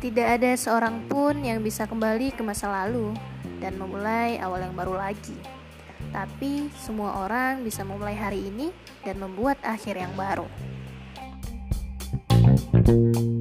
Tidak ada seorang pun yang bisa kembali ke masa lalu dan memulai awal yang baru lagi. Tapi semua orang bisa memulai hari ini dan membuat akhir yang baru. thank you